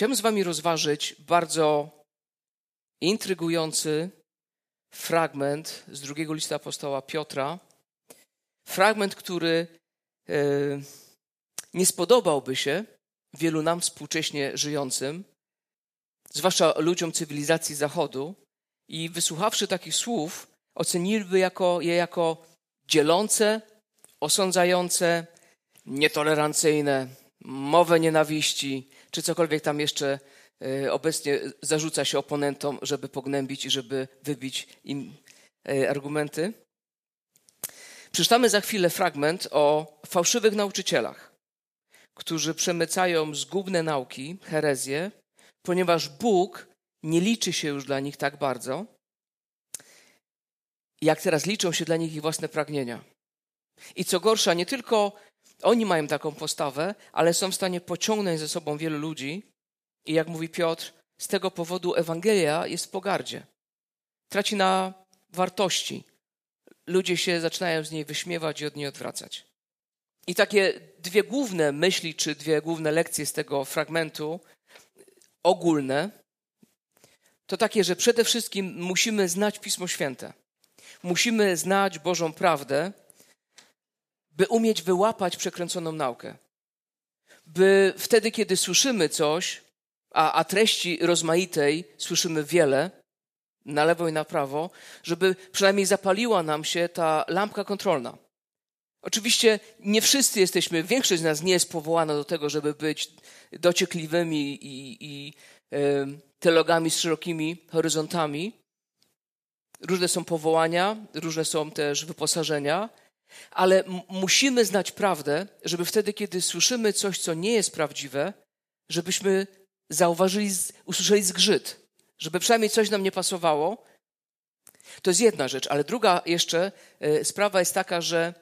Chciałbym z Wami rozważyć bardzo intrygujący fragment z drugiego listu apostoła Piotra. Fragment, który e, nie spodobałby się wielu nam współcześnie żyjącym, zwłaszcza ludziom cywilizacji Zachodu, i wysłuchawszy takich słów, oceniliby jako, je jako dzielące, osądzające, nietolerancyjne, mowę nienawiści, czy cokolwiek tam jeszcze e, obecnie zarzuca się oponentom, żeby pognębić i żeby wybić im e, argumenty. Przeczytamy za chwilę fragment o fałszywych nauczycielach, którzy przemycają zgubne nauki, herezje, ponieważ Bóg nie liczy się już dla nich tak bardzo, jak teraz liczą się dla nich ich własne pragnienia. I co gorsza, nie tylko oni mają taką postawę, ale są w stanie pociągnąć ze sobą wielu ludzi. I jak mówi Piotr, z tego powodu Ewangelia jest w pogardzie. Traci na wartości. Ludzie się zaczynają z niej wyśmiewać i od niej odwracać. I takie dwie główne myśli, czy dwie główne lekcje z tego fragmentu, ogólne, to takie, że przede wszystkim musimy znać Pismo Święte. Musimy znać Bożą prawdę, by umieć wyłapać przekręconą naukę. By wtedy, kiedy słyszymy coś, a, a treści rozmaitej słyszymy wiele, na lewo i na prawo, żeby przynajmniej zapaliła nam się ta lampka kontrolna. Oczywiście nie wszyscy jesteśmy, większość z nas nie jest powołana do tego, żeby być dociekliwymi i, i y, teologami z szerokimi horyzontami. Różne są powołania, różne są też wyposażenia, ale musimy znać prawdę, żeby wtedy, kiedy słyszymy coś, co nie jest prawdziwe, żebyśmy zauważyli, usłyszeli zgrzyt, żeby przynajmniej coś nam nie pasowało. To jest jedna rzecz, ale druga jeszcze e, sprawa jest taka, że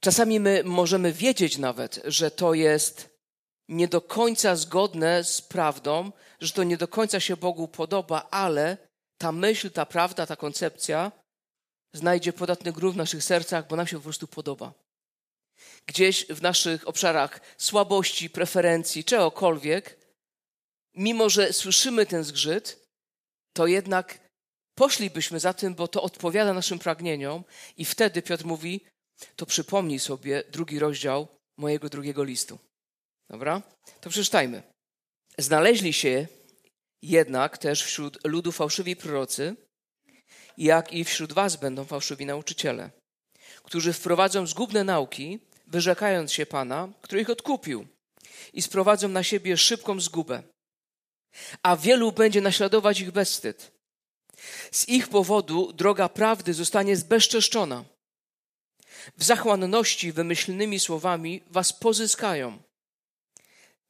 czasami my możemy wiedzieć nawet, że to jest nie do końca zgodne z prawdą, że to nie do końca się Bogu podoba, ale ta myśl, ta prawda, ta koncepcja znajdzie podatny grób w naszych sercach, bo nam się po prostu podoba. Gdzieś w naszych obszarach słabości, preferencji, czegokolwiek, mimo że słyszymy ten zgrzyt, to jednak poszlibyśmy za tym, bo to odpowiada naszym pragnieniom, i wtedy Piotr mówi: To przypomnij sobie drugi rozdział mojego drugiego listu. Dobra? To przeczytajmy. Znaleźli się jednak też wśród ludu fałszywi prorocy, jak i wśród was będą fałszywi nauczyciele, którzy wprowadzą zgubne nauki, wyrzekając się Pana, który ich odkupił i sprowadzą na siebie szybką zgubę. A wielu będzie naśladować ich bezwstyd. Z ich powodu droga prawdy zostanie zbezczeszczona. W zachłanności wymyślnymi słowami was pozyskają.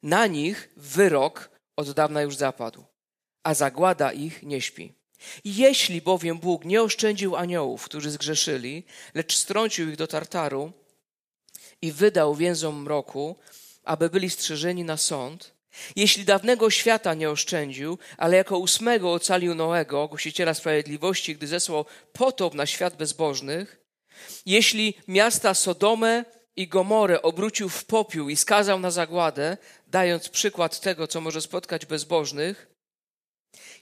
Na nich wyrok od dawna już zapadł, a zagłada ich nie śpi. Jeśli bowiem Bóg nie oszczędził aniołów, którzy zgrzeszyli, lecz strącił ich do tartaru i wydał więzom mroku, aby byli strzeżeni na sąd, jeśli dawnego świata nie oszczędził, ale jako ósmego ocalił Noego, głosiciela sprawiedliwości, gdy zesłał potop na świat bezbożnych, jeśli miasta Sodomę i Gomorę obrócił w popiół i skazał na zagładę, dając przykład tego, co może spotkać bezbożnych,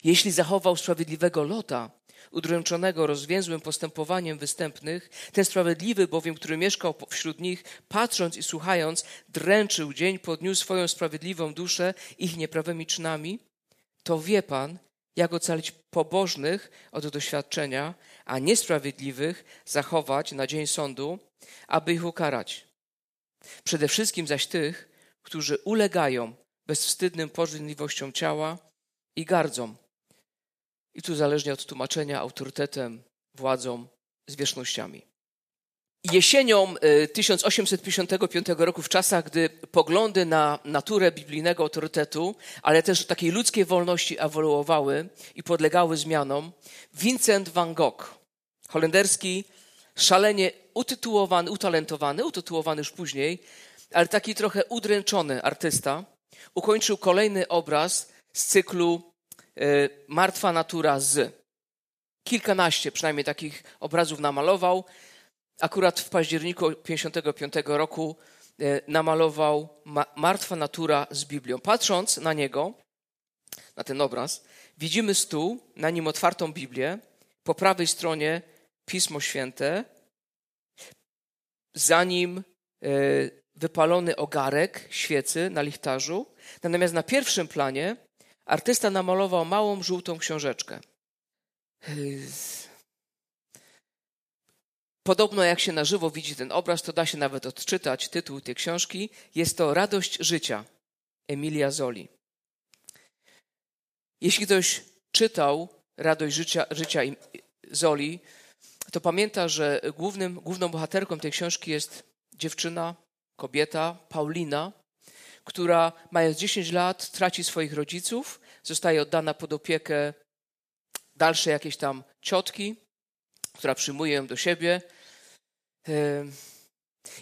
jeśli zachował sprawiedliwego Lota, udręczonego rozwięzłym postępowaniem występnych, ten sprawiedliwy bowiem, który mieszkał wśród nich, patrząc i słuchając, dręczył dzień po dniu swoją sprawiedliwą duszę ich nieprawymi czynami, to wie Pan, jak ocalić pobożnych od doświadczenia, a niesprawiedliwych zachować na dzień sądu, aby ich ukarać. Przede wszystkim zaś tych, którzy ulegają bezwstydnym pożądliwościom ciała i gardzą i tu zależnie od tłumaczenia autorytetem, władzą, zwierzchnościami. Jesienią 1855 y, roku, w czasach, gdy poglądy na naturę biblijnego autorytetu, ale też takiej ludzkiej wolności ewoluowały i podlegały zmianom, Vincent van Gogh, holenderski, szalenie utytułowany, utalentowany, utytułowany już później, ale taki trochę udręczony artysta, ukończył kolejny obraz z cyklu E, martwa natura z. Kilkanaście przynajmniej takich obrazów namalował. Akurat w październiku 1955 roku namalował martwa natura z Biblią. Patrząc na niego, na ten obraz, widzimy stół, na nim otwartą Biblię, po prawej stronie Pismo Święte, za nim e, wypalony ogarek świecy na lichtarzu. Natomiast na pierwszym planie artysta namalował małą żółtą książeczkę. Podobno jak się na żywo widzi ten obraz, to da się nawet odczytać tytuł tej książki. Jest to Radość życia Emilia Zoli. Jeśli ktoś czytał Radość życia, życia Zoli, to pamięta, że głównym, główną bohaterką tej książki jest dziewczyna, kobieta, Paulina, która mając 10 lat traci swoich rodziców, zostaje oddana pod opiekę dalszej jakiejś tam ciotki, która przyjmuje ją do siebie.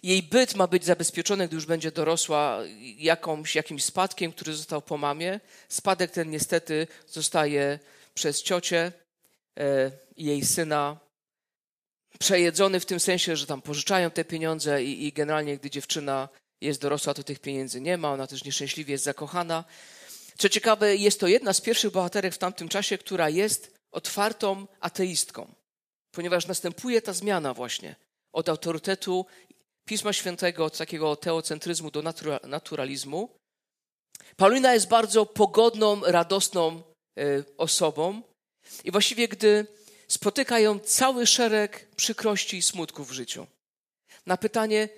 Jej byt ma być zabezpieczony, gdy już będzie dorosła, jakąś, jakimś spadkiem, który został po mamie. Spadek ten niestety zostaje przez ciocię e, i jej syna przejedzony w tym sensie, że tam pożyczają te pieniądze i, i generalnie, gdy dziewczyna jest dorosła, to tych pieniędzy nie ma, ona też nieszczęśliwie jest zakochana. Co ciekawe, jest to jedna z pierwszych bohaterek w tamtym czasie, która jest otwartą ateistką, ponieważ następuje ta zmiana właśnie od autorytetu Pisma Świętego, od takiego teocentryzmu do natura, naturalizmu. Paulina jest bardzo pogodną, radosną y, osobą i właściwie gdy spotyka ją cały szereg przykrości i smutków w życiu. Na pytanie,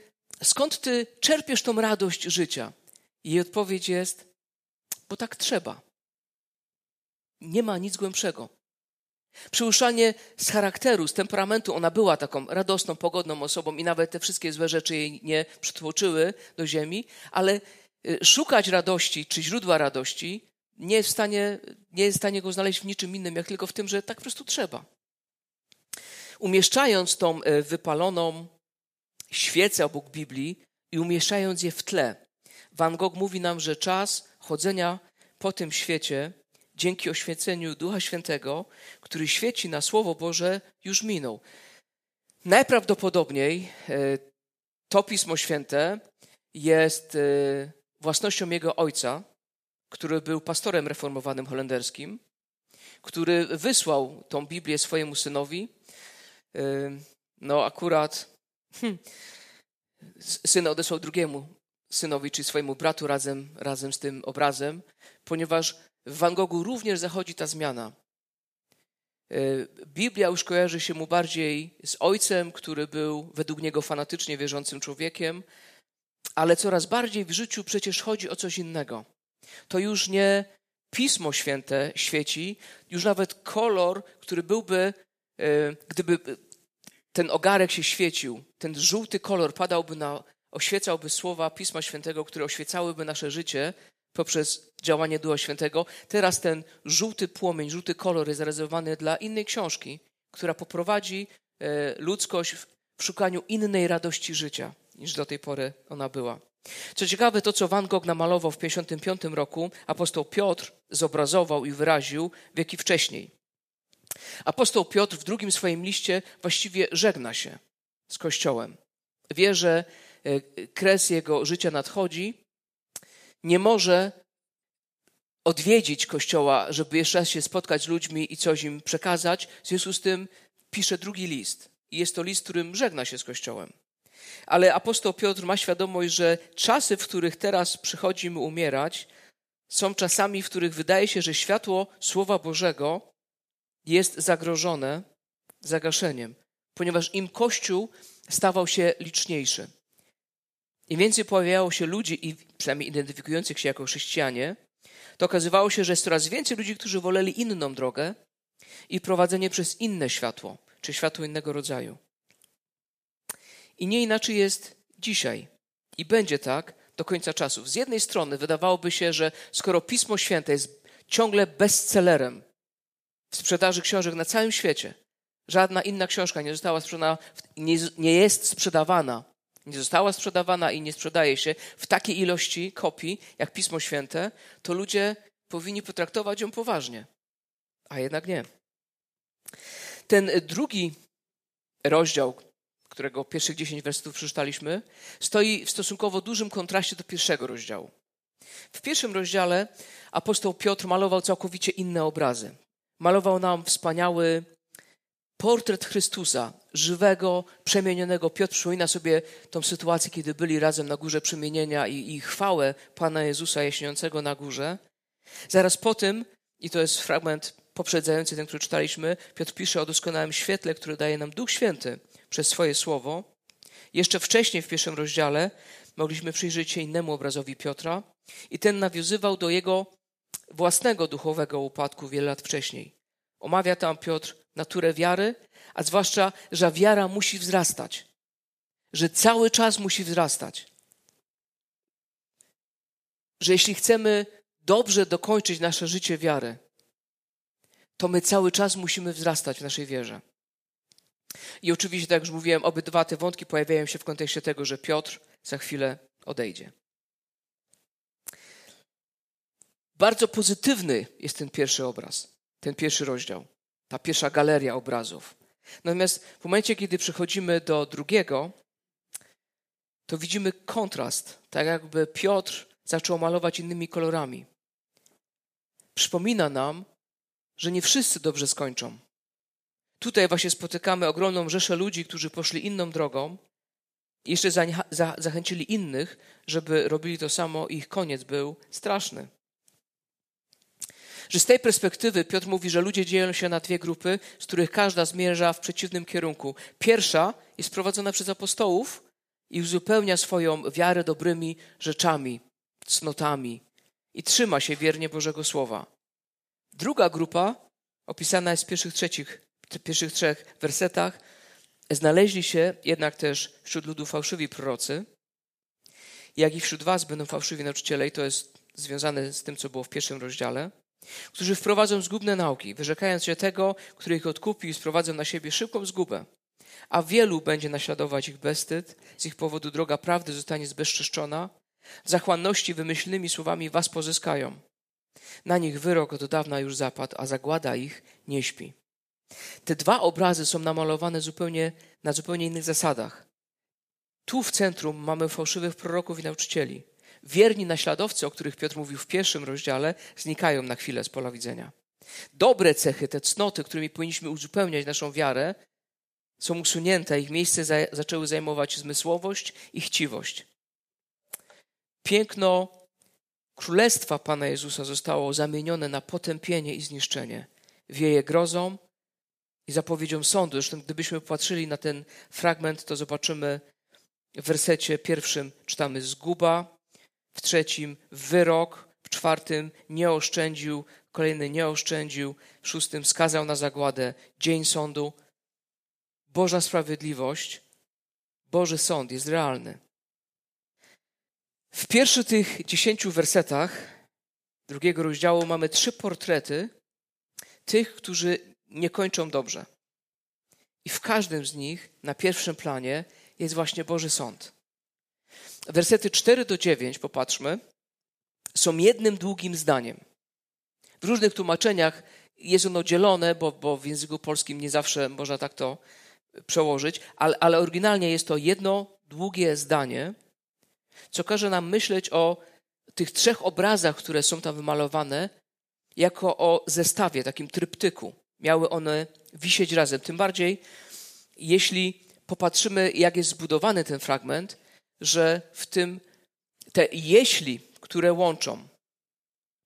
skąd ty czerpiesz tą radość życia? Jej odpowiedź jest, bo tak trzeba. Nie ma nic głębszego. Przyuszanie z charakteru, z temperamentu, ona była taką radosną, pogodną osobą i nawet te wszystkie złe rzeczy jej nie przytłoczyły do ziemi, ale y, szukać radości czy źródła radości nie jest w stanie, nie jest w stanie go znaleźć w niczym innym, jak tylko w tym, że tak po prostu trzeba. Umieszczając tą y, wypaloną świecę obok Biblii i umieszczając je w tle, Van Gogh mówi nam, że czas chodzenia po tym świecie dzięki oświeceniu Ducha Świętego, który świeci na Słowo Boże, już minął. Najprawdopodobniej e, to Pismo Święte jest e, własnością jego ojca, który był pastorem reformowanym holenderskim, który wysłał tą Biblię swojemu synowi. E, no, akurat hmm, syn odesłał drugiemu synowi, czy swojemu bratu razem, razem z tym obrazem, ponieważ w Van Goghu również zachodzi ta zmiana. E, Biblia już kojarzy się mu bardziej z ojcem, który był według niego fanatycznie wierzącym człowiekiem, ale coraz bardziej w życiu przecież chodzi o coś innego. To już nie Pismo Święte świeci, już nawet kolor, który byłby, e, gdyby ten ogarek się świecił, ten żółty kolor padałby na, oświecałby słowa Pisma Świętego, które oświecałyby nasze życie, poprzez działanie Ducha Świętego. Teraz ten żółty płomień, żółty kolor jest zarezerwowany dla innej książki, która poprowadzi e, ludzkość w szukaniu innej radości życia, niż do tej pory ona była. Co ciekawe, to co Van Gogh namalował w 1955 roku, apostoł Piotr zobrazował i wyraził wieki wcześniej. Apostoł Piotr w drugim swoim liście właściwie żegna się z Kościołem. Wie, że e, kres jego życia nadchodzi nie może odwiedzić kościoła, żeby jeszcze raz się spotkać z ludźmi i coś im przekazać. W związku z tym pisze drugi list. I jest to list, którym żegna się z kościołem. Ale apostoł Piotr ma świadomość, że czasy, w których teraz przychodzimy umierać, są czasami, w których wydaje się, że światło Słowa Bożego jest zagrożone zagaszeniem, ponieważ im Kościół stawał się liczniejszy. Im więcej pojawiało się ludzi, i przynajmniej identyfikujących się jako chrześcijanie, to okazywało się, że jest coraz więcej ludzi, którzy woleli inną drogę i prowadzenie przez inne światło, czy światło innego rodzaju. I nie inaczej jest dzisiaj. I będzie tak do końca czasów. Z jednej strony wydawałoby się, że skoro Pismo Święte jest ciągle bestsellerem w sprzedaży książek na całym świecie, żadna inna książka nie została sprzedana, nie, nie jest sprzedawana nie została sprzedawana i nie sprzedaje się w takiej ilości kopii jak Pismo Święte, to ludzie powinni potraktować ją poważnie. A jednak nie. Ten drugi rozdział którego pierwszych dziesięć wersetów przeczytaliśmy, stoi w stosunkowo dużym kontraście do pierwszego rozdziału. W pierwszym rozdziale apostoł Piotr malował całkowicie inne obrazy. Malował nam wspaniały portret Chrystusa, żywego, przemienionego. Piotr przypomina sobie tą sytuację, kiedy byli razem na górze przemienienia i, i chwałę Pana Jezusa jaśniejącego na górze. Zaraz po tym, i to jest fragment poprzedzający ten, który czytaliśmy, Piotr pisze o doskonałym świetle, które daje nam Duch Święty przez swoje słowo. Jeszcze wcześniej w pierwszym rozdziale mogliśmy przyjrzeć się innemu obrazowi Piotra i ten nawiązywał do jego własnego duchowego upadku wiele lat wcześniej. Omawia tam Piotr naturę wiary, a zwłaszcza, że wiara musi wzrastać, że cały czas musi wzrastać. Że jeśli chcemy dobrze dokończyć nasze życie wiary, to my cały czas musimy wzrastać w naszej wierze. I oczywiście, tak jak już mówiłem, obydwa te wątki pojawiają się w kontekście tego, że Piotr za chwilę odejdzie. Bardzo pozytywny jest ten pierwszy obraz, ten pierwszy rozdział, ta pierwsza galeria obrazów. Natomiast w momencie, kiedy przechodzimy do drugiego, to widzimy kontrast, tak jakby Piotr zaczął malować innymi kolorami. Przypomina nam, że nie wszyscy dobrze skończą. Tutaj właśnie spotykamy ogromną rzeszę ludzi, którzy poszli inną drogą i jeszcze zachęcili innych, żeby robili to samo, i ich koniec był straszny. Że z tej perspektywy Piotr mówi, że ludzie dzielą się na dwie grupy, z których każda zmierza w przeciwnym kierunku. Pierwsza jest prowadzona przez apostołów i uzupełnia swoją wiarę dobrymi rzeczami, cnotami i trzyma się wiernie Bożego Słowa. Druga grupa, opisana jest w pierwszych, trzecich, pierwszych trzech wersetach, znaleźli się jednak też wśród ludu fałszywi prorocy, jak i wśród was będą fałszywi nauczyciele, i to jest związane z tym, co było w pierwszym rozdziale, którzy wprowadzą zgubne nauki, wyrzekając się tego, który ich odkupił i sprowadzą na siebie szybką zgubę. A wielu będzie naśladować ich bezstyd, z ich powodu droga prawdy zostanie zbezczeszczona, zachłanności wymyślnymi słowami was pozyskają. Na nich wyrok od dawna już zapadł, a zagłada ich nie śpi. Te dwa obrazy są namalowane zupełnie, na zupełnie innych zasadach. Tu w centrum mamy fałszywych proroków i nauczycieli. Wierni naśladowcy, o których Piotr mówił w pierwszym rozdziale, znikają na chwilę z pola widzenia. Dobre cechy, te cnoty, którymi powinniśmy uzupełniać naszą wiarę, są usunięte, ich miejsce za, zaczęły zajmować zmysłowość i chciwość. Piękno królestwa Pana Jezusa zostało zamienione na potępienie i zniszczenie. Wieje grozą i zapowiedzią sądu. Zresztą gdybyśmy patrzyli na ten fragment, to zobaczymy w wersecie pierwszym czytamy zguba, w trzecim wyrok, w czwartym nie oszczędził, kolejny nie oszczędził, w szóstym skazał na zagładę, dzień sądu. Boża sprawiedliwość, Boży sąd jest realny. W pierwszych tych dziesięciu wersetach drugiego rozdziału mamy trzy portrety tych, którzy nie kończą dobrze. I w każdym z nich na pierwszym planie jest właśnie Boży Sąd. Wersety 4 do 9, popatrzmy, są jednym długim zdaniem. W różnych tłumaczeniach jest ono dzielone, bo, bo w języku polskim nie zawsze można tak to przełożyć, ale, ale oryginalnie jest to jedno długie zdanie, co każe nam myśleć o tych trzech obrazach, które są tam wymalowane, jako o zestawie, takim tryptyku. Miały one wisieć razem. Tym bardziej, jeśli popatrzymy, jak jest zbudowany ten fragment, że w tym te jeśli, które łączą,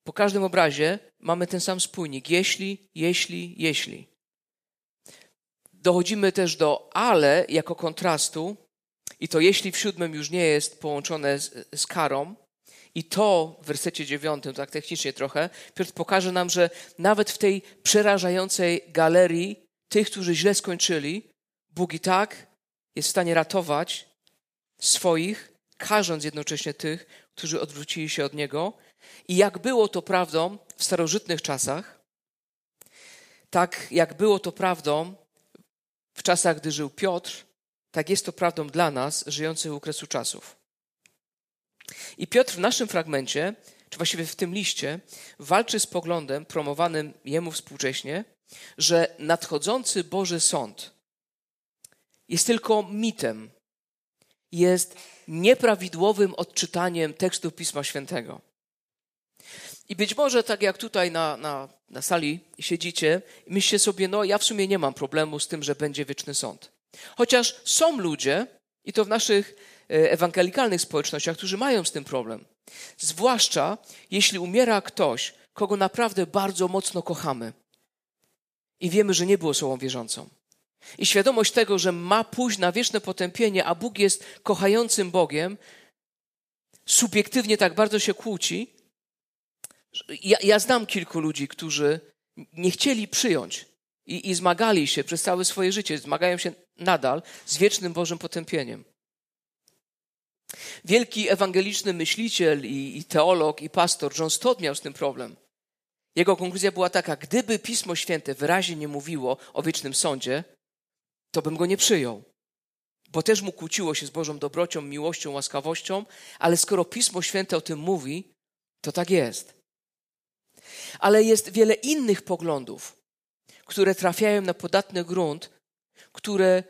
po każdym obrazie mamy ten sam spójnik. Jeśli, jeśli, jeśli. Dochodzimy też do ale jako kontrastu, i to jeśli w siódmym już nie jest połączone z, z karą, i to w wersecie dziewiątym, tak technicznie trochę, Piotr pokaże nam, że nawet w tej przerażającej galerii tych, którzy źle skończyli, Bóg i tak jest w stanie ratować swoich, karząc jednocześnie tych, którzy odwrócili się od Niego. I jak było to prawdą w starożytnych czasach, tak jak było to prawdą w czasach, gdy żył Piotr, tak jest to prawdą dla nas, żyjących u kresu czasów. I Piotr w naszym fragmencie, czy właściwie w tym liście, walczy z poglądem promowanym jemu współcześnie, że nadchodzący Boży Sąd jest tylko mitem. Jest nieprawidłowym odczytaniem tekstu Pisma Świętego. I być może tak jak tutaj na, na, na sali siedzicie, myślicie sobie, no ja w sumie nie mam problemu z tym, że będzie wieczny sąd. Chociaż są ludzie, i to w naszych e, ewangelikalnych społecznościach, którzy mają z tym problem. Zwłaszcza jeśli umiera ktoś, kogo naprawdę bardzo mocno kochamy i wiemy, że nie było osobą wierzącą. I świadomość tego, że ma pójść na wieczne potępienie, a Bóg jest kochającym Bogiem, subiektywnie tak bardzo się kłóci. Ja, ja znam kilku ludzi, którzy nie chcieli przyjąć i, i zmagali się przez całe swoje życie, zmagają się nadal z wiecznym Bożym potępieniem. Wielki ewangeliczny myśliciel i, i teolog i pastor John Stott miał z tym problem. Jego konkluzja była taka: gdyby Pismo Święte wyraźnie nie mówiło o wiecznym sądzie, to bym go nie przyjął. Bo też mu kłóciło się z Bożą dobrocią, miłością, łaskawością, ale skoro Pismo Święte o tym mówi, to tak jest. Ale jest wiele innych poglądów, które trafiają na podatny grunt, które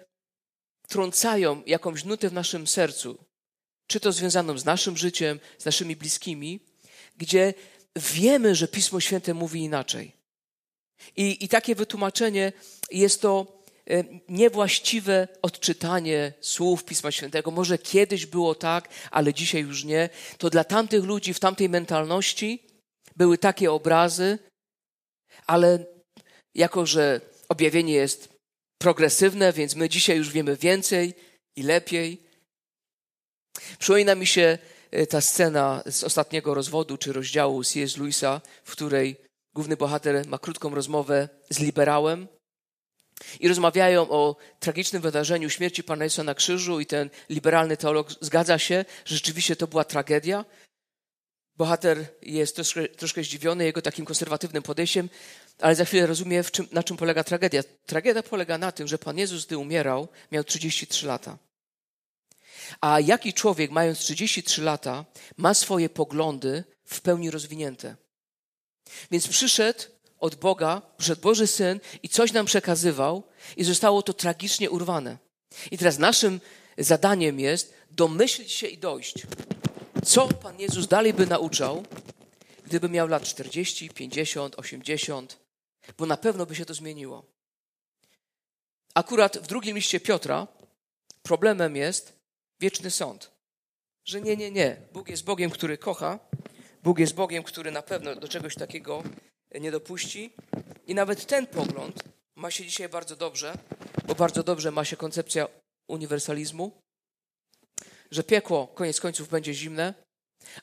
trącają jakąś nutę w naszym sercu, czy to związaną z naszym życiem, z naszymi bliskimi, gdzie wiemy, że Pismo Święte mówi inaczej. I, i takie wytłumaczenie jest to niewłaściwe odczytanie słów Pisma Świętego. Może kiedyś było tak, ale dzisiaj już nie. To dla tamtych ludzi w tamtej mentalności były takie obrazy, ale jako, że objawienie jest progresywne, więc my dzisiaj już wiemy więcej i lepiej. Przypomina mi się e, ta scena z ostatniego rozwodu czy rozdziału C.S. Lewisa, w której główny bohater ma krótką rozmowę z liberałem i rozmawiają o tragicznym wydarzeniu śmierci Pana Jezusa na krzyżu i ten liberalny teolog zgadza się, że rzeczywiście to była tragedia. Bohater jest troszkę, troszkę zdziwiony jego takim konserwatywnym podejściem, ale za chwilę rozumie, czym, na czym polega tragedia. Tragedia polega na tym, że Pan Jezus, gdy umierał, miał 33 lata. A jaki człowiek, mając 33 lata, ma swoje poglądy w pełni rozwinięte? Więc przyszedł od Boga, przyszedł Boży Syn i coś nam przekazywał, i zostało to tragicznie urwane. I teraz naszym zadaniem jest domyślić się i dojść. Co Pan Jezus dalej by nauczał, gdyby miał lat 40, 50, 80, bo na pewno by się to zmieniło. Akurat w drugim liście Piotra problemem jest wieczny sąd. Że nie, nie, nie. Bóg jest Bogiem, który kocha. Bóg jest Bogiem, który na pewno do czegoś takiego nie dopuści. I nawet ten pogląd ma się dzisiaj bardzo dobrze, bo bardzo dobrze ma się koncepcja uniwersalizmu, że piekło koniec końców będzie zimne,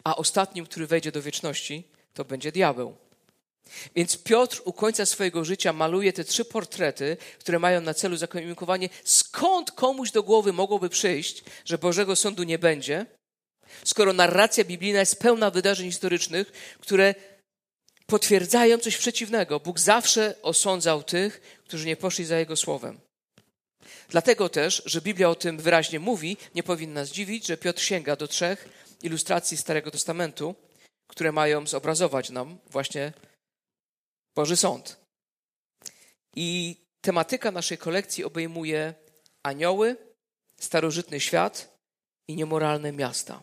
a ostatnim, który wejdzie do wieczności, to będzie diabeł. Więc Piotr u końca swojego życia maluje te trzy portrety, które mają na celu zakomunikowanie, skąd komuś do głowy mogłoby przyjść, że Bożego Sądu nie będzie, skoro narracja biblijna jest pełna wydarzeń historycznych, które potwierdzają coś przeciwnego. Bóg zawsze osądzał tych, którzy nie poszli za Jego słowem. Dlatego też, że Biblia o tym wyraźnie mówi, nie powinna zdziwić, że Piotr sięga do trzech ilustracji Starego Testamentu, które mają zobrazować nam właśnie Boży Sąd. I tematyka naszej kolekcji obejmuje anioły, starożytny świat i niemoralne miasta.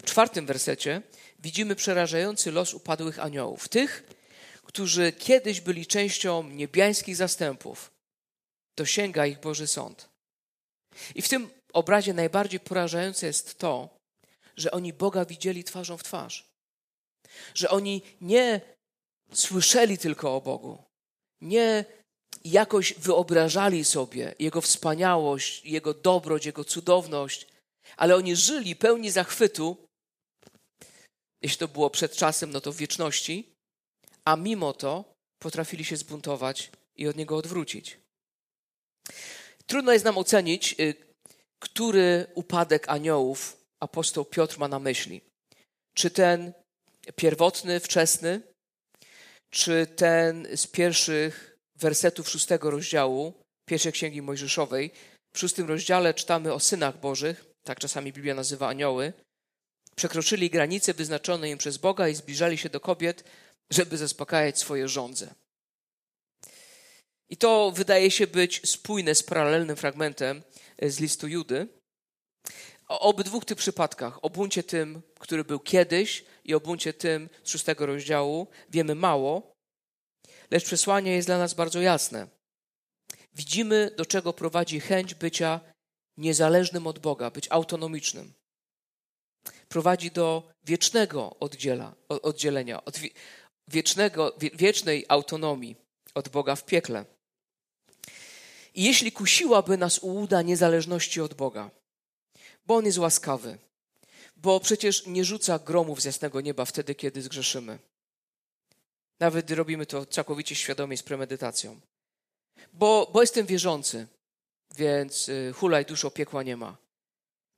W czwartym wersecie widzimy przerażający los upadłych aniołów. Tych, którzy kiedyś byli częścią niebiańskich zastępów. Dosięga ich Boży Sąd. I w tym obrazie najbardziej porażające jest to, że oni Boga widzieli twarzą w twarz. Że oni nie słyszeli tylko o Bogu. Nie jakoś wyobrażali sobie Jego wspaniałość, Jego dobroć, Jego cudowność, ale oni żyli pełni zachwytu, jeśli to było przed czasem, no to w wieczności, a mimo to potrafili się zbuntować i od Niego odwrócić. Trudno jest nam ocenić, y, który upadek aniołów apostoł Piotr ma na myśli. Czy ten pierwotny, wczesny, czy ten z pierwszych wersetów szóstego rozdziału pierwszej księgi Mojżeszowej. W szóstym rozdziale czytamy o synach Bożych, tak czasami Biblia nazywa anioły. Przekroczyli granice wyznaczone im przez Boga i zbliżali się do kobiet, żeby zaspokajać swoje żądze. I to wydaje się być spójne z paralelnym fragmentem z listu Judy. O obydwu tych przypadkach, o buncie tym, który był kiedyś i o buncie tym z szóstego rozdziału, wiemy mało, lecz przesłanie jest dla nas bardzo jasne. Widzimy, do czego prowadzi chęć bycia niezależnym od Boga, być autonomicznym. Prowadzi do wiecznego oddziela, oddzielenia, od wiecznego, wiecznej autonomii od Boga w piekle. I jeśli kusiłaby nas ułuda niezależności od Boga, bo On jest łaskawy, bo przecież nie rzuca gromów z jasnego nieba wtedy, kiedy zgrzeszymy. Nawet robimy to całkowicie świadomie z premedytacją. Bo, bo jestem wierzący, więc y, hulaj duszo piekła nie ma.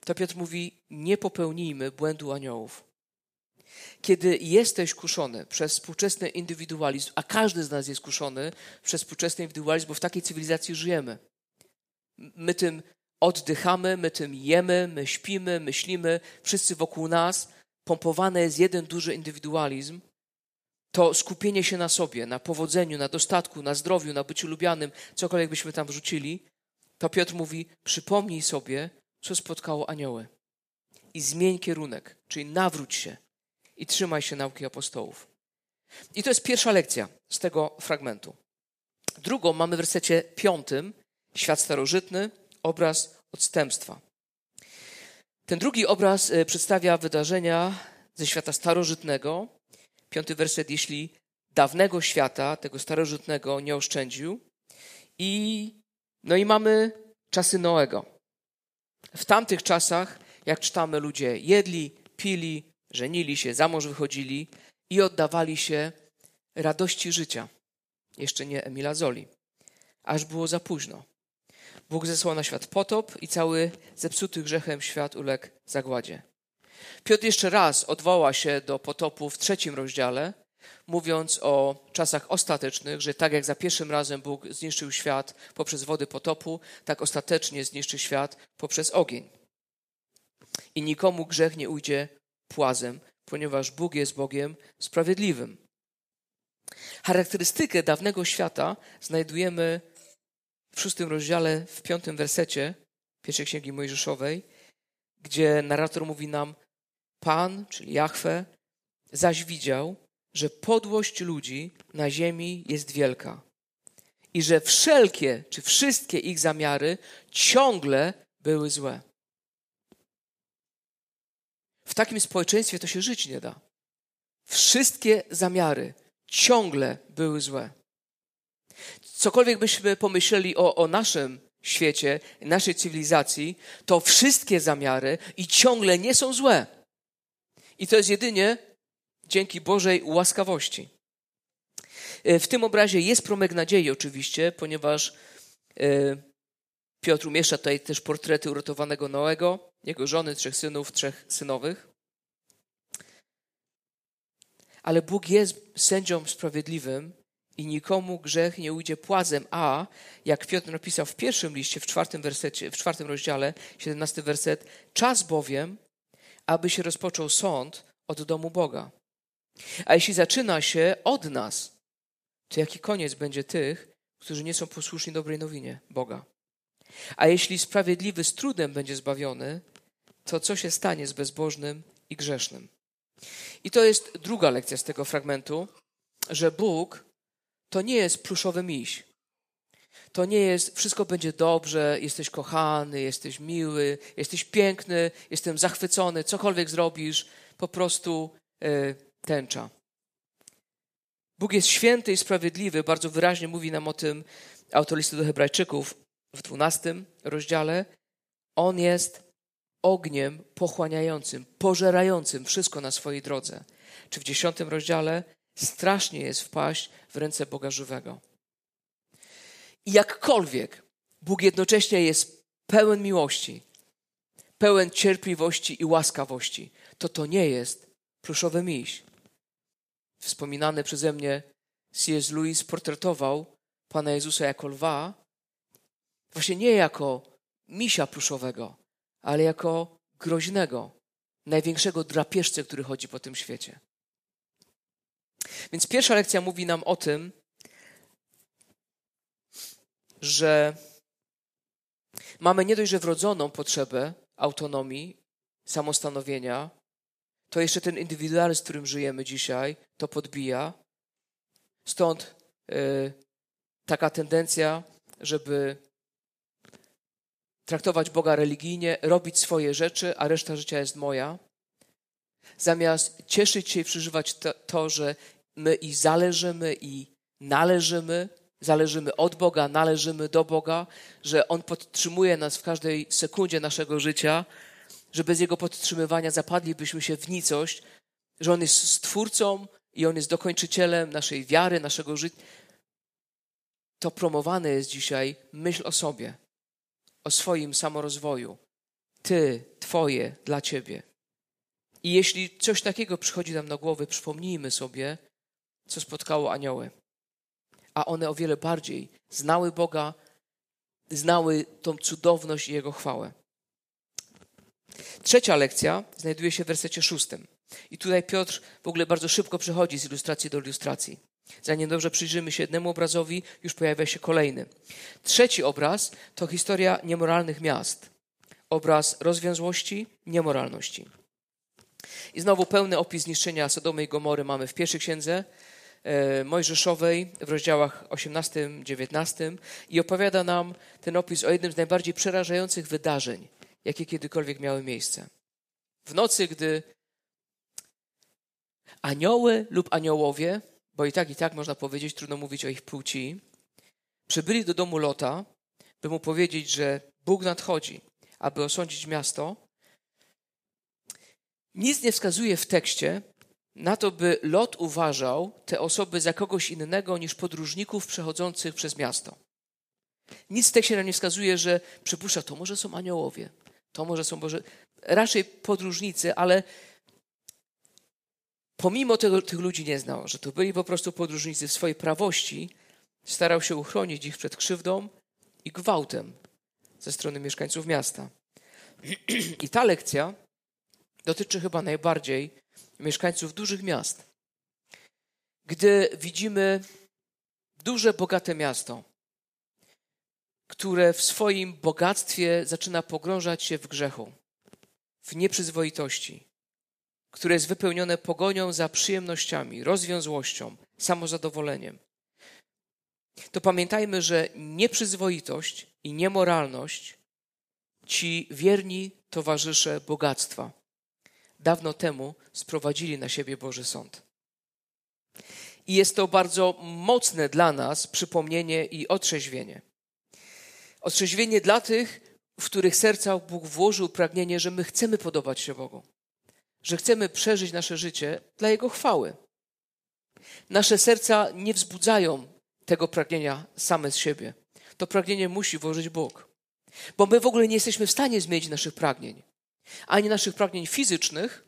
To Piotr mówi, nie popełnijmy błędu aniołów. Kiedy jesteś kuszony przez współczesny indywidualizm, a każdy z nas jest kuszony przez współczesny indywidualizm, bo w takiej cywilizacji żyjemy. My tym oddychamy, my tym jemy, my śpimy, myślimy, wszyscy wokół nas. Pompowany jest jeden duży indywidualizm. To skupienie się na sobie, na powodzeniu, na dostatku, na zdrowiu, na byciu lubianym, cokolwiek byśmy tam wrzucili, to Piotr mówi: przypomnij sobie, co spotkało anioły i zmień kierunek, czyli nawróć się i trzymaj się nauki apostołów. I to jest pierwsza lekcja z tego fragmentu. Drugą mamy w wersecie piątym, świat starożytny, obraz odstępstwa. Ten drugi obraz e, przedstawia wydarzenia ze świata starożytnego. Piąty werset, jeśli dawnego świata, tego starożytnego, nie oszczędził. I, no i mamy czasy Noego. W tamtych czasach, jak czytamy, ludzie jedli, pili, żenili się, za mąż wychodzili i oddawali się radości życia. Jeszcze nie Emila Zoli. Aż było za późno. Bóg zesłał na świat potop i cały zepsuty grzechem świat uległ zagładzie. Piotr jeszcze raz odwoła się do potopu w trzecim rozdziale, mówiąc o czasach ostatecznych, że tak jak za pierwszym razem Bóg zniszczył świat poprzez wody potopu, tak ostatecznie zniszczy świat poprzez ogień. I nikomu grzech nie ujdzie płazem, ponieważ Bóg jest Bogiem sprawiedliwym. Charakterystykę dawnego świata znajdujemy w szóstym rozdziale, w piątym wersecie pierwszej księgi Mojżeszowej, gdzie narrator mówi nam: Pan, czyli Jahwe, zaś widział, że podłość ludzi na ziemi jest wielka i że wszelkie czy wszystkie ich zamiary ciągle były złe. W takim społeczeństwie to się żyć nie da. Wszystkie zamiary ciągle były złe. Cokolwiek byśmy pomyśleli o, o naszym świecie, naszej cywilizacji, to wszystkie zamiary i ciągle nie są złe. I to jest jedynie dzięki Bożej łaskawości. E, w tym obrazie jest promyk nadziei oczywiście, ponieważ e, Piotr umieszcza tutaj też portrety uratowanego Noego, jego żony, trzech synów, trzech synowych. Ale Bóg jest sędzią sprawiedliwym i nikomu grzech nie ujdzie płazem, a jak Piotr napisał w pierwszym liście, w czwartym, wersecie, w czwartym rozdziale, siedemnasty werset, czas bowiem, aby się rozpoczął sąd od domu Boga. A jeśli zaczyna się od nas, to jaki koniec będzie tych, którzy nie są posłuszni dobrej nowinie Boga? A jeśli sprawiedliwy z trudem będzie zbawiony, to co się stanie z bezbożnym i grzesznym? I to jest druga lekcja z tego fragmentu, że Bóg to nie jest pluszowy miś. To nie jest wszystko będzie dobrze, jesteś kochany, jesteś miły, jesteś piękny, jestem zachwycony, cokolwiek zrobisz, po prostu yy, tęcza. Bóg jest święty i sprawiedliwy, bardzo wyraźnie mówi nam o tym autor listu do Hebrajczyków w dwunastym rozdziale. On jest ogniem pochłaniającym, pożerającym wszystko na swojej drodze. Czy w dziesiątym rozdziale strasznie jest wpaść w ręce Boga żywego. I jakkolwiek Bóg jednocześnie jest pełen miłości, pełen cierpliwości i łaskawości, to to nie jest pluszowy miś. Wspominany przeze mnie C.S. Lewis portretował Pana Jezusa jako lwa, właśnie nie jako misia pluszowego, ale jako groźnego, największego drapieżcę, który chodzi po tym świecie. Więc pierwsza lekcja mówi nam o tym, że mamy nie dość, że wrodzoną potrzebę autonomii, samostanowienia, to jeszcze ten indywidualizm, w którym żyjemy dzisiaj, to podbija. Stąd y, taka tendencja, żeby traktować Boga religijnie, robić swoje rzeczy, a reszta życia jest moja. Zamiast cieszyć się i przeżywać to, to że my i zależymy i należymy, zależymy od Boga, należymy do Boga, że On podtrzymuje nas w każdej sekundzie naszego życia, że bez Jego podtrzymywania zapadlibyśmy się w nicość, że On jest Stwórcą i On jest dokończycielem naszej wiary, naszego życia. To promowane jest dzisiaj myśl o sobie, o swoim samorozwoju. Ty, Twoje, dla Ciebie. I jeśli coś takiego przychodzi nam na głowę, przypomnijmy sobie, co spotkało anioły. A one o wiele bardziej znały Boga, znały tą cudowność i Jego chwałę. Trzecia lekcja znajduje się w wersecie szóstym. I tutaj Piotr w ogóle bardzo szybko przechodzi z ilustracji do ilustracji. Zanim dobrze przyjrzymy się jednemu obrazowi, już pojawia się kolejny. Trzeci obraz to historia niemoralnych miast. Obraz rozwiązłości, niemoralności. I znowu pełny opis zniszczenia Sodomy i Gomory mamy w pierwszej księdze e, Mojżeszowej w rozdziałach 18-19 i opowiada nam ten opis o jednym z najbardziej przerażających wydarzeń, jakie kiedykolwiek miały miejsce. W nocy, gdy anioły lub aniołowie, bo i tak, i tak można powiedzieć, trudno mówić o ich płci, przybyli do domu Lota, by mu powiedzieć, że Bóg nadchodzi, aby osądzić miasto, nic nie wskazuje w tekście na to, by Lot uważał te osoby za kogoś innego niż podróżników przechodzących przez miasto. Nic w tekście nam nie wskazuje, że przypuszcza, to może są aniołowie, to może są Boże, raczej podróżnicy, ale pomimo tego tych ludzi nie znał, że to byli po prostu podróżnicy w swojej prawości, starał się uchronić ich przed krzywdą i gwałtem ze strony mieszkańców miasta. I ta lekcja dotyczy chyba najbardziej mieszkańców dużych miast. Gdy widzimy duże, bogate miasto, które w swoim bogactwie zaczyna pogrążać się w grzechu, w nieprzyzwoitości, które jest wypełnione pogonią za przyjemnościami, rozwiązłością, samozadowoleniem, to pamiętajmy, że nieprzyzwoitość i niemoralność ci wierni towarzysze bogactwa dawno temu sprowadzili na siebie Boży Sąd. I jest to bardzo mocne dla nas przypomnienie i otrzeźwienie. Otrzeźwienie dla tych, w których sercach Bóg włożył pragnienie, że my chcemy podobać się Bogu, że chcemy przeżyć nasze życie dla Jego chwały. Nasze serca nie wzbudzają tego pragnienia same z siebie. To pragnienie musi włożyć Bóg. Bo my w ogóle nie jesteśmy w stanie zmienić naszych pragnień. Ani naszych pragnień fizycznych,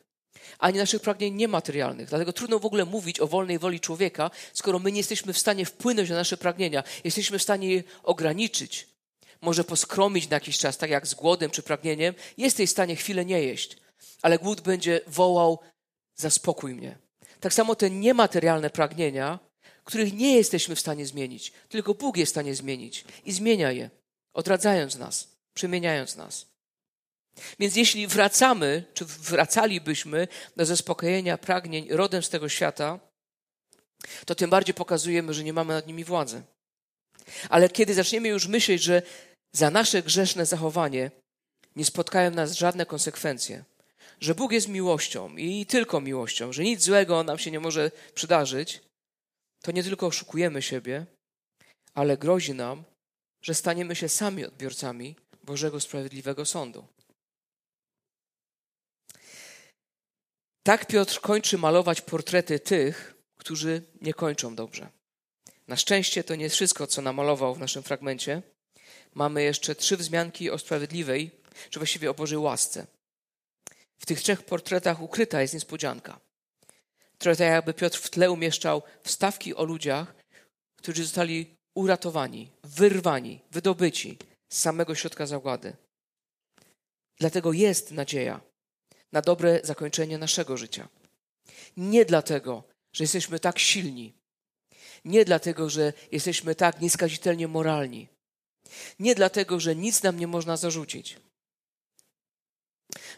ani naszych pragnień niematerialnych. Dlatego trudno w ogóle mówić o wolnej woli człowieka, skoro my nie jesteśmy w stanie wpłynąć na nasze pragnienia. Jesteśmy w stanie je ograniczyć, może poskromić na jakiś czas, tak jak z głodem czy pragnieniem, jesteś w stanie chwilę nie jeść, ale głód będzie wołał: Zaspokój mnie. Tak samo te niematerialne pragnienia, których nie jesteśmy w stanie zmienić, tylko Bóg jest w stanie zmienić i zmienia je, odradzając nas, przemieniając nas. Więc jeśli wracamy, czy wracalibyśmy do zaspokojenia pragnień rodem z tego świata, to tym bardziej pokazujemy, że nie mamy nad nimi władzy. Ale kiedy zaczniemy już myśleć, że za nasze grzeszne zachowanie nie spotkają nas żadne konsekwencje, że Bóg jest miłością i tylko miłością, że nic złego nam się nie może przydarzyć, to nie tylko oszukujemy siebie, ale grozi nam, że staniemy się sami odbiorcami Bożego Sprawiedliwego Sądu. Tak Piotr kończy malować portrety tych, którzy nie kończą dobrze. Na szczęście to nie jest wszystko, co namalował w naszym fragmencie. Mamy jeszcze trzy wzmianki o sprawiedliwej, czy właściwie o Bożej łasce. W tych trzech portretach ukryta jest niespodzianka. Trochę tak jakby Piotr w tle umieszczał wstawki o ludziach, którzy zostali uratowani, wyrwani, wydobyci z samego środka zagłady. Dlatego jest nadzieja na dobre zakończenie naszego życia. Nie dlatego, że jesteśmy tak silni, nie dlatego, że jesteśmy tak nieskazitelnie moralni, Nie dlatego, że nic nam nie można zarzucić.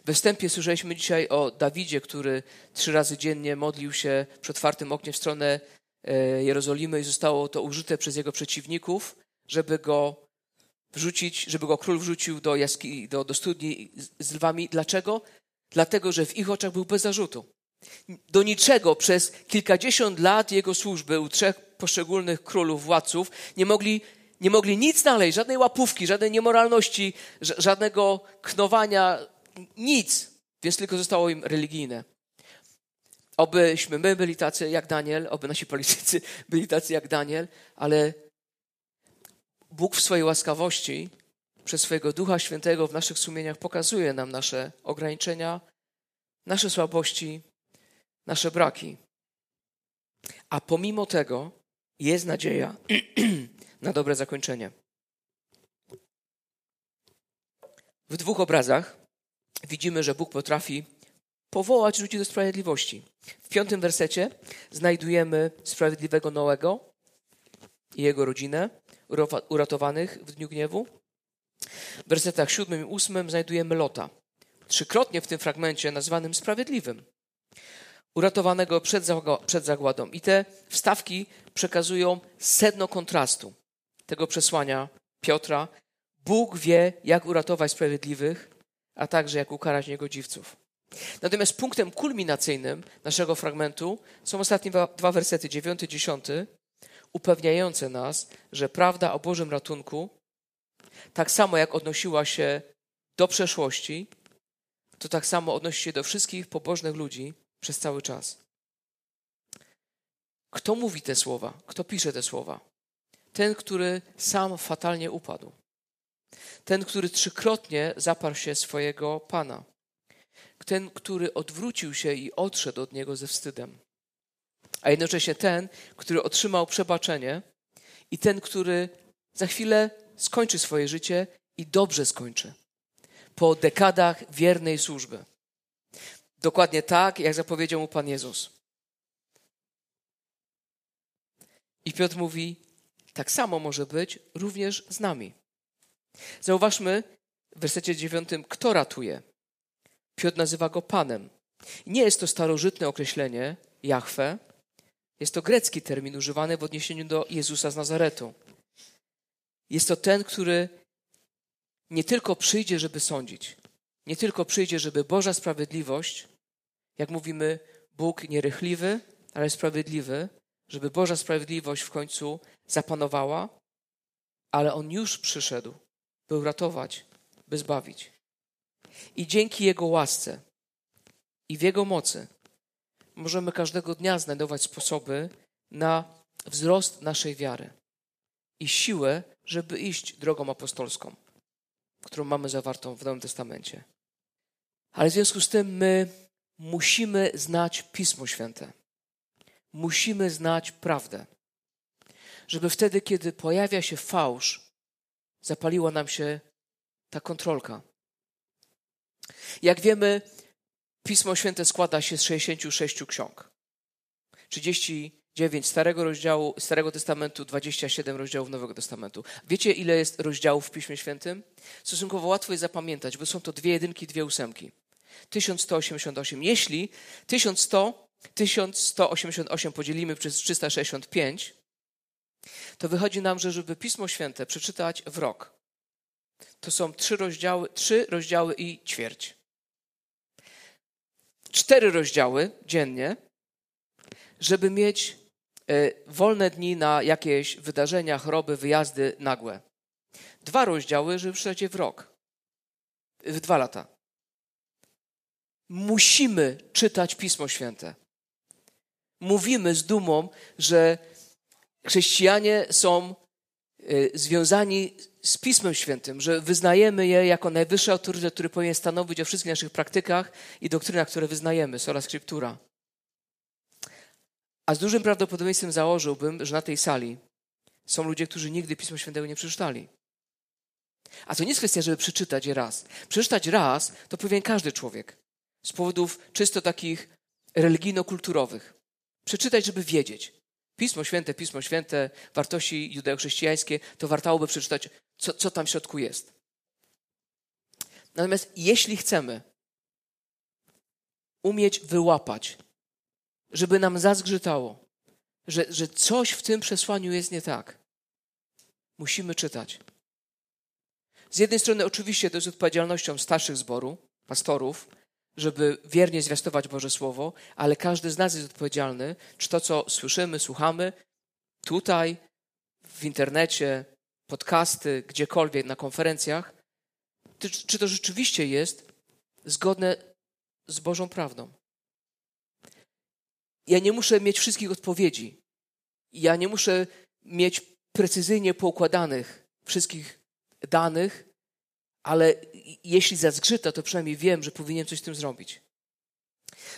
We wstępie słyszeliśmy dzisiaj o Dawidzie, który trzy razy dziennie modlił się przy otwartym oknie w stronę e, Jerozolimy i zostało to użyte przez jego przeciwników, żeby go wrzucić, żeby go król wrzucił do, jaski, do, do studni z lwami. Dlaczego? Dlatego, że w ich oczach był bez zarzutu. Do niczego przez kilkadziesiąt lat jego służby u trzech poszczególnych królów, władców nie mogli, nie mogli nic znaleźć, żadnej łapówki, żadnej niemoralności, żadnego knowania, nic. Więc tylko zostało im religijne. Obyśmy my byli tacy jak Daniel, oby nasi politycy byli tacy jak Daniel, ale Bóg w swojej łaskawości przez swojego Ducha Świętego w naszych sumieniach pokazuje nam nasze ograniczenia, nasze słabości, nasze braki. A pomimo tego jest nadzieja na dobre zakończenie. W dwóch obrazach widzimy, że Bóg potrafi powołać ludzi do sprawiedliwości. W piątym wersecie znajdujemy sprawiedliwego Noego i jego rodzinę, uratowanych w dniu gniewu. W wersetach siódmym i ósmym znajdujemy Lota, trzykrotnie w tym fragmencie nazwanym sprawiedliwym, uratowanego przed, przed zagładą. I te wstawki przekazują sedno kontrastu tego przesłania Piotra. Bóg wie, jak uratować sprawiedliwych, a także jak ukarać niegodziwców. Natomiast punktem kulminacyjnym naszego fragmentu są ostatnie dwa wersety, dziewiąty i dziesiąty, upewniające nas, że prawda o Bożym ratunku, tak samo jak odnosiła się do przeszłości, to tak samo odnosi się do wszystkich pobożnych ludzi przez cały czas. Kto mówi te słowa? Kto pisze te słowa? Ten, który sam fatalnie upadł. Ten, który trzykrotnie zaparł się swojego Pana. Ten, który odwrócił się i odszedł od Niego ze wstydem. A jednocześnie ten, który otrzymał przebaczenie i ten, który za chwilę skończy swoje życie i dobrze skończy. Po dekadach wiernej służby. Dokładnie tak, jak zapowiedział mu Pan Jezus. I Piotr mówi, tak samo może być również z nami. Zauważmy w wersecie dziewiątym, kto ratuje. Piotr nazywa go Panem. Nie jest to starożytne określenie Jahwe, jest to grecki termin używany w odniesieniu do Jezusa z Nazaretu. Jest to ten, który nie tylko przyjdzie, żeby sądzić, nie tylko przyjdzie, żeby Boża sprawiedliwość, jak mówimy, Bóg nierychliwy, ale sprawiedliwy, żeby Boża sprawiedliwość w końcu zapanowała, ale On już przyszedł, by uratować, by zbawić. I dzięki Jego łasce i w Jego mocy możemy każdego dnia znajdować sposoby na wzrost naszej wiary i siłę, żeby iść drogą apostolską, którą mamy zawartą w Nowym Testamencie. Ale w związku z tym my musimy znać Pismo Święte. Musimy znać prawdę. Żeby wtedy, kiedy pojawia się fałsz, zapaliła nam się ta kontrolka. Jak wiemy, Pismo Święte składa się z 66 ksiąg. 39 Starego rozdziału, Starego Testamentu, 27 rozdziałów Nowego Testamentu. Wiecie, ile jest rozdziałów w Piśmie Świętym? Stosunkowo łatwo jest zapamiętać, bo są to dwie jedynki, dwie ósemki. 1188. Jeśli 1100, 1188 podzielimy przez 365, to wychodzi nam, że żeby Pismo Święte przeczytać w rok, to są trzy rozdziały, trzy rozdziały i ćwierć cztery rozdziały dziennie, żeby mieć e, wolne dni na jakieś wydarzenia, choroby, wyjazdy nagłe. Dwa rozdziały, żeby przeczytać w rok. W dwa lata. Musimy czytać Pismo Święte. Mówimy z dumą, że chrześcijanie są e, związani z Pismem Świętym, że wyznajemy je jako najwyższy autorytet, który powinien stanowić o wszystkich naszych praktykach i doktrynach, które wyznajemy, sola scriptura. A z dużym prawdopodobieństwem założyłbym, że na tej sali są ludzie, którzy nigdy Pisma Świętego nie przeczytali. A to nie jest kwestia, żeby przeczytać je raz. Przeczytać raz to powinien każdy człowiek. Z powodów czysto takich religijno-kulturowych. Przeczytać, żeby wiedzieć. Pismo Święte, Pismo Święte, wartości judeochrześcijańskie, to wartałoby przeczytać, co, co tam w środku jest. Natomiast jeśli chcemy umieć wyłapać, żeby nam zazgrzytało, że, że coś w tym przesłaniu jest nie tak, musimy czytać. Z jednej strony, oczywiście, to jest odpowiedzialnością starszych zboru, pastorów, żeby wiernie zwiastować Boże Słowo, ale każdy z nas jest odpowiedzialny, czy to, co słyszymy, słuchamy, tutaj, w internecie, podcasty, gdziekolwiek, na konferencjach, czy to rzeczywiście jest zgodne z Bożą prawdą. Ja nie muszę mieć wszystkich odpowiedzi. Ja nie muszę mieć precyzyjnie poukładanych wszystkich danych, ale jeśli zazgrzyta, to przynajmniej wiem, że powinienem coś z tym zrobić.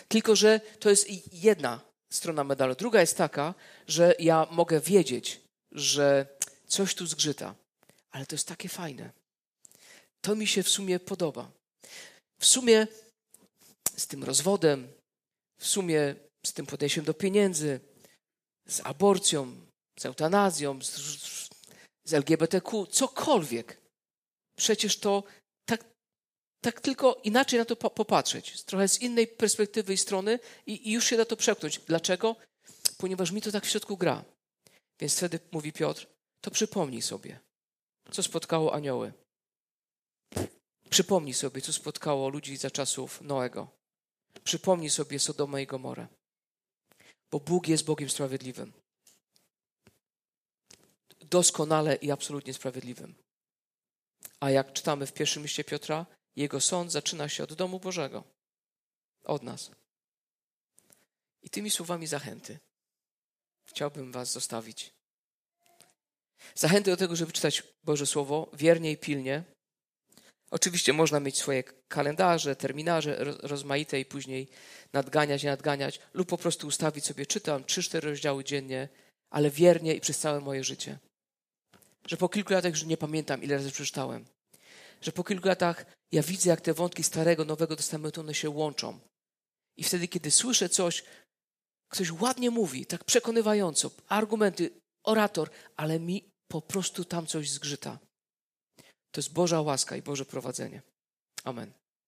Tylko, że to jest jedna strona medalu. Druga jest taka, że ja mogę wiedzieć, że coś tu zgrzyta, ale to jest takie fajne. To mi się w sumie podoba. W sumie z tym rozwodem, w sumie z tym podejściem do pieniędzy, z aborcją, z eutanazją, z, z LGBTQ, cokolwiek. Przecież to tak, tak tylko inaczej na to popatrzeć, trochę z innej perspektywy i strony i, i już się da to przełknąć. Dlaczego? Ponieważ mi to tak w środku gra. Więc wtedy mówi Piotr, to przypomnij sobie, co spotkało anioły. Przypomnij sobie, co spotkało ludzi za czasów Noego. Przypomnij sobie Sodomę i Gomorę. Bo Bóg jest Bogiem sprawiedliwym. Doskonale i absolutnie sprawiedliwym. A jak czytamy w pierwszym liście Piotra, jego sąd zaczyna się od domu Bożego. Od nas. I tymi słowami zachęty chciałbym Was zostawić. Zachęty do tego, żeby czytać Boże Słowo wiernie i pilnie, Oczywiście można mieć swoje kalendarze, terminarze rozmaite i później nadganiać nadganiać, lub po prostu ustawić sobie, czytam 3-4 rozdziały dziennie, ale wiernie i przez całe moje życie. Że po kilku latach już nie pamiętam, ile razy przeczytałem. Że po kilku latach ja widzę, jak te wątki Starego, Nowego Testamentu, one się łączą. I wtedy, kiedy słyszę coś, ktoś ładnie mówi, tak przekonywająco, argumenty, orator, ale mi po prostu tam coś zgrzyta. To jest Boża łaska i Boże prowadzenie. Amen.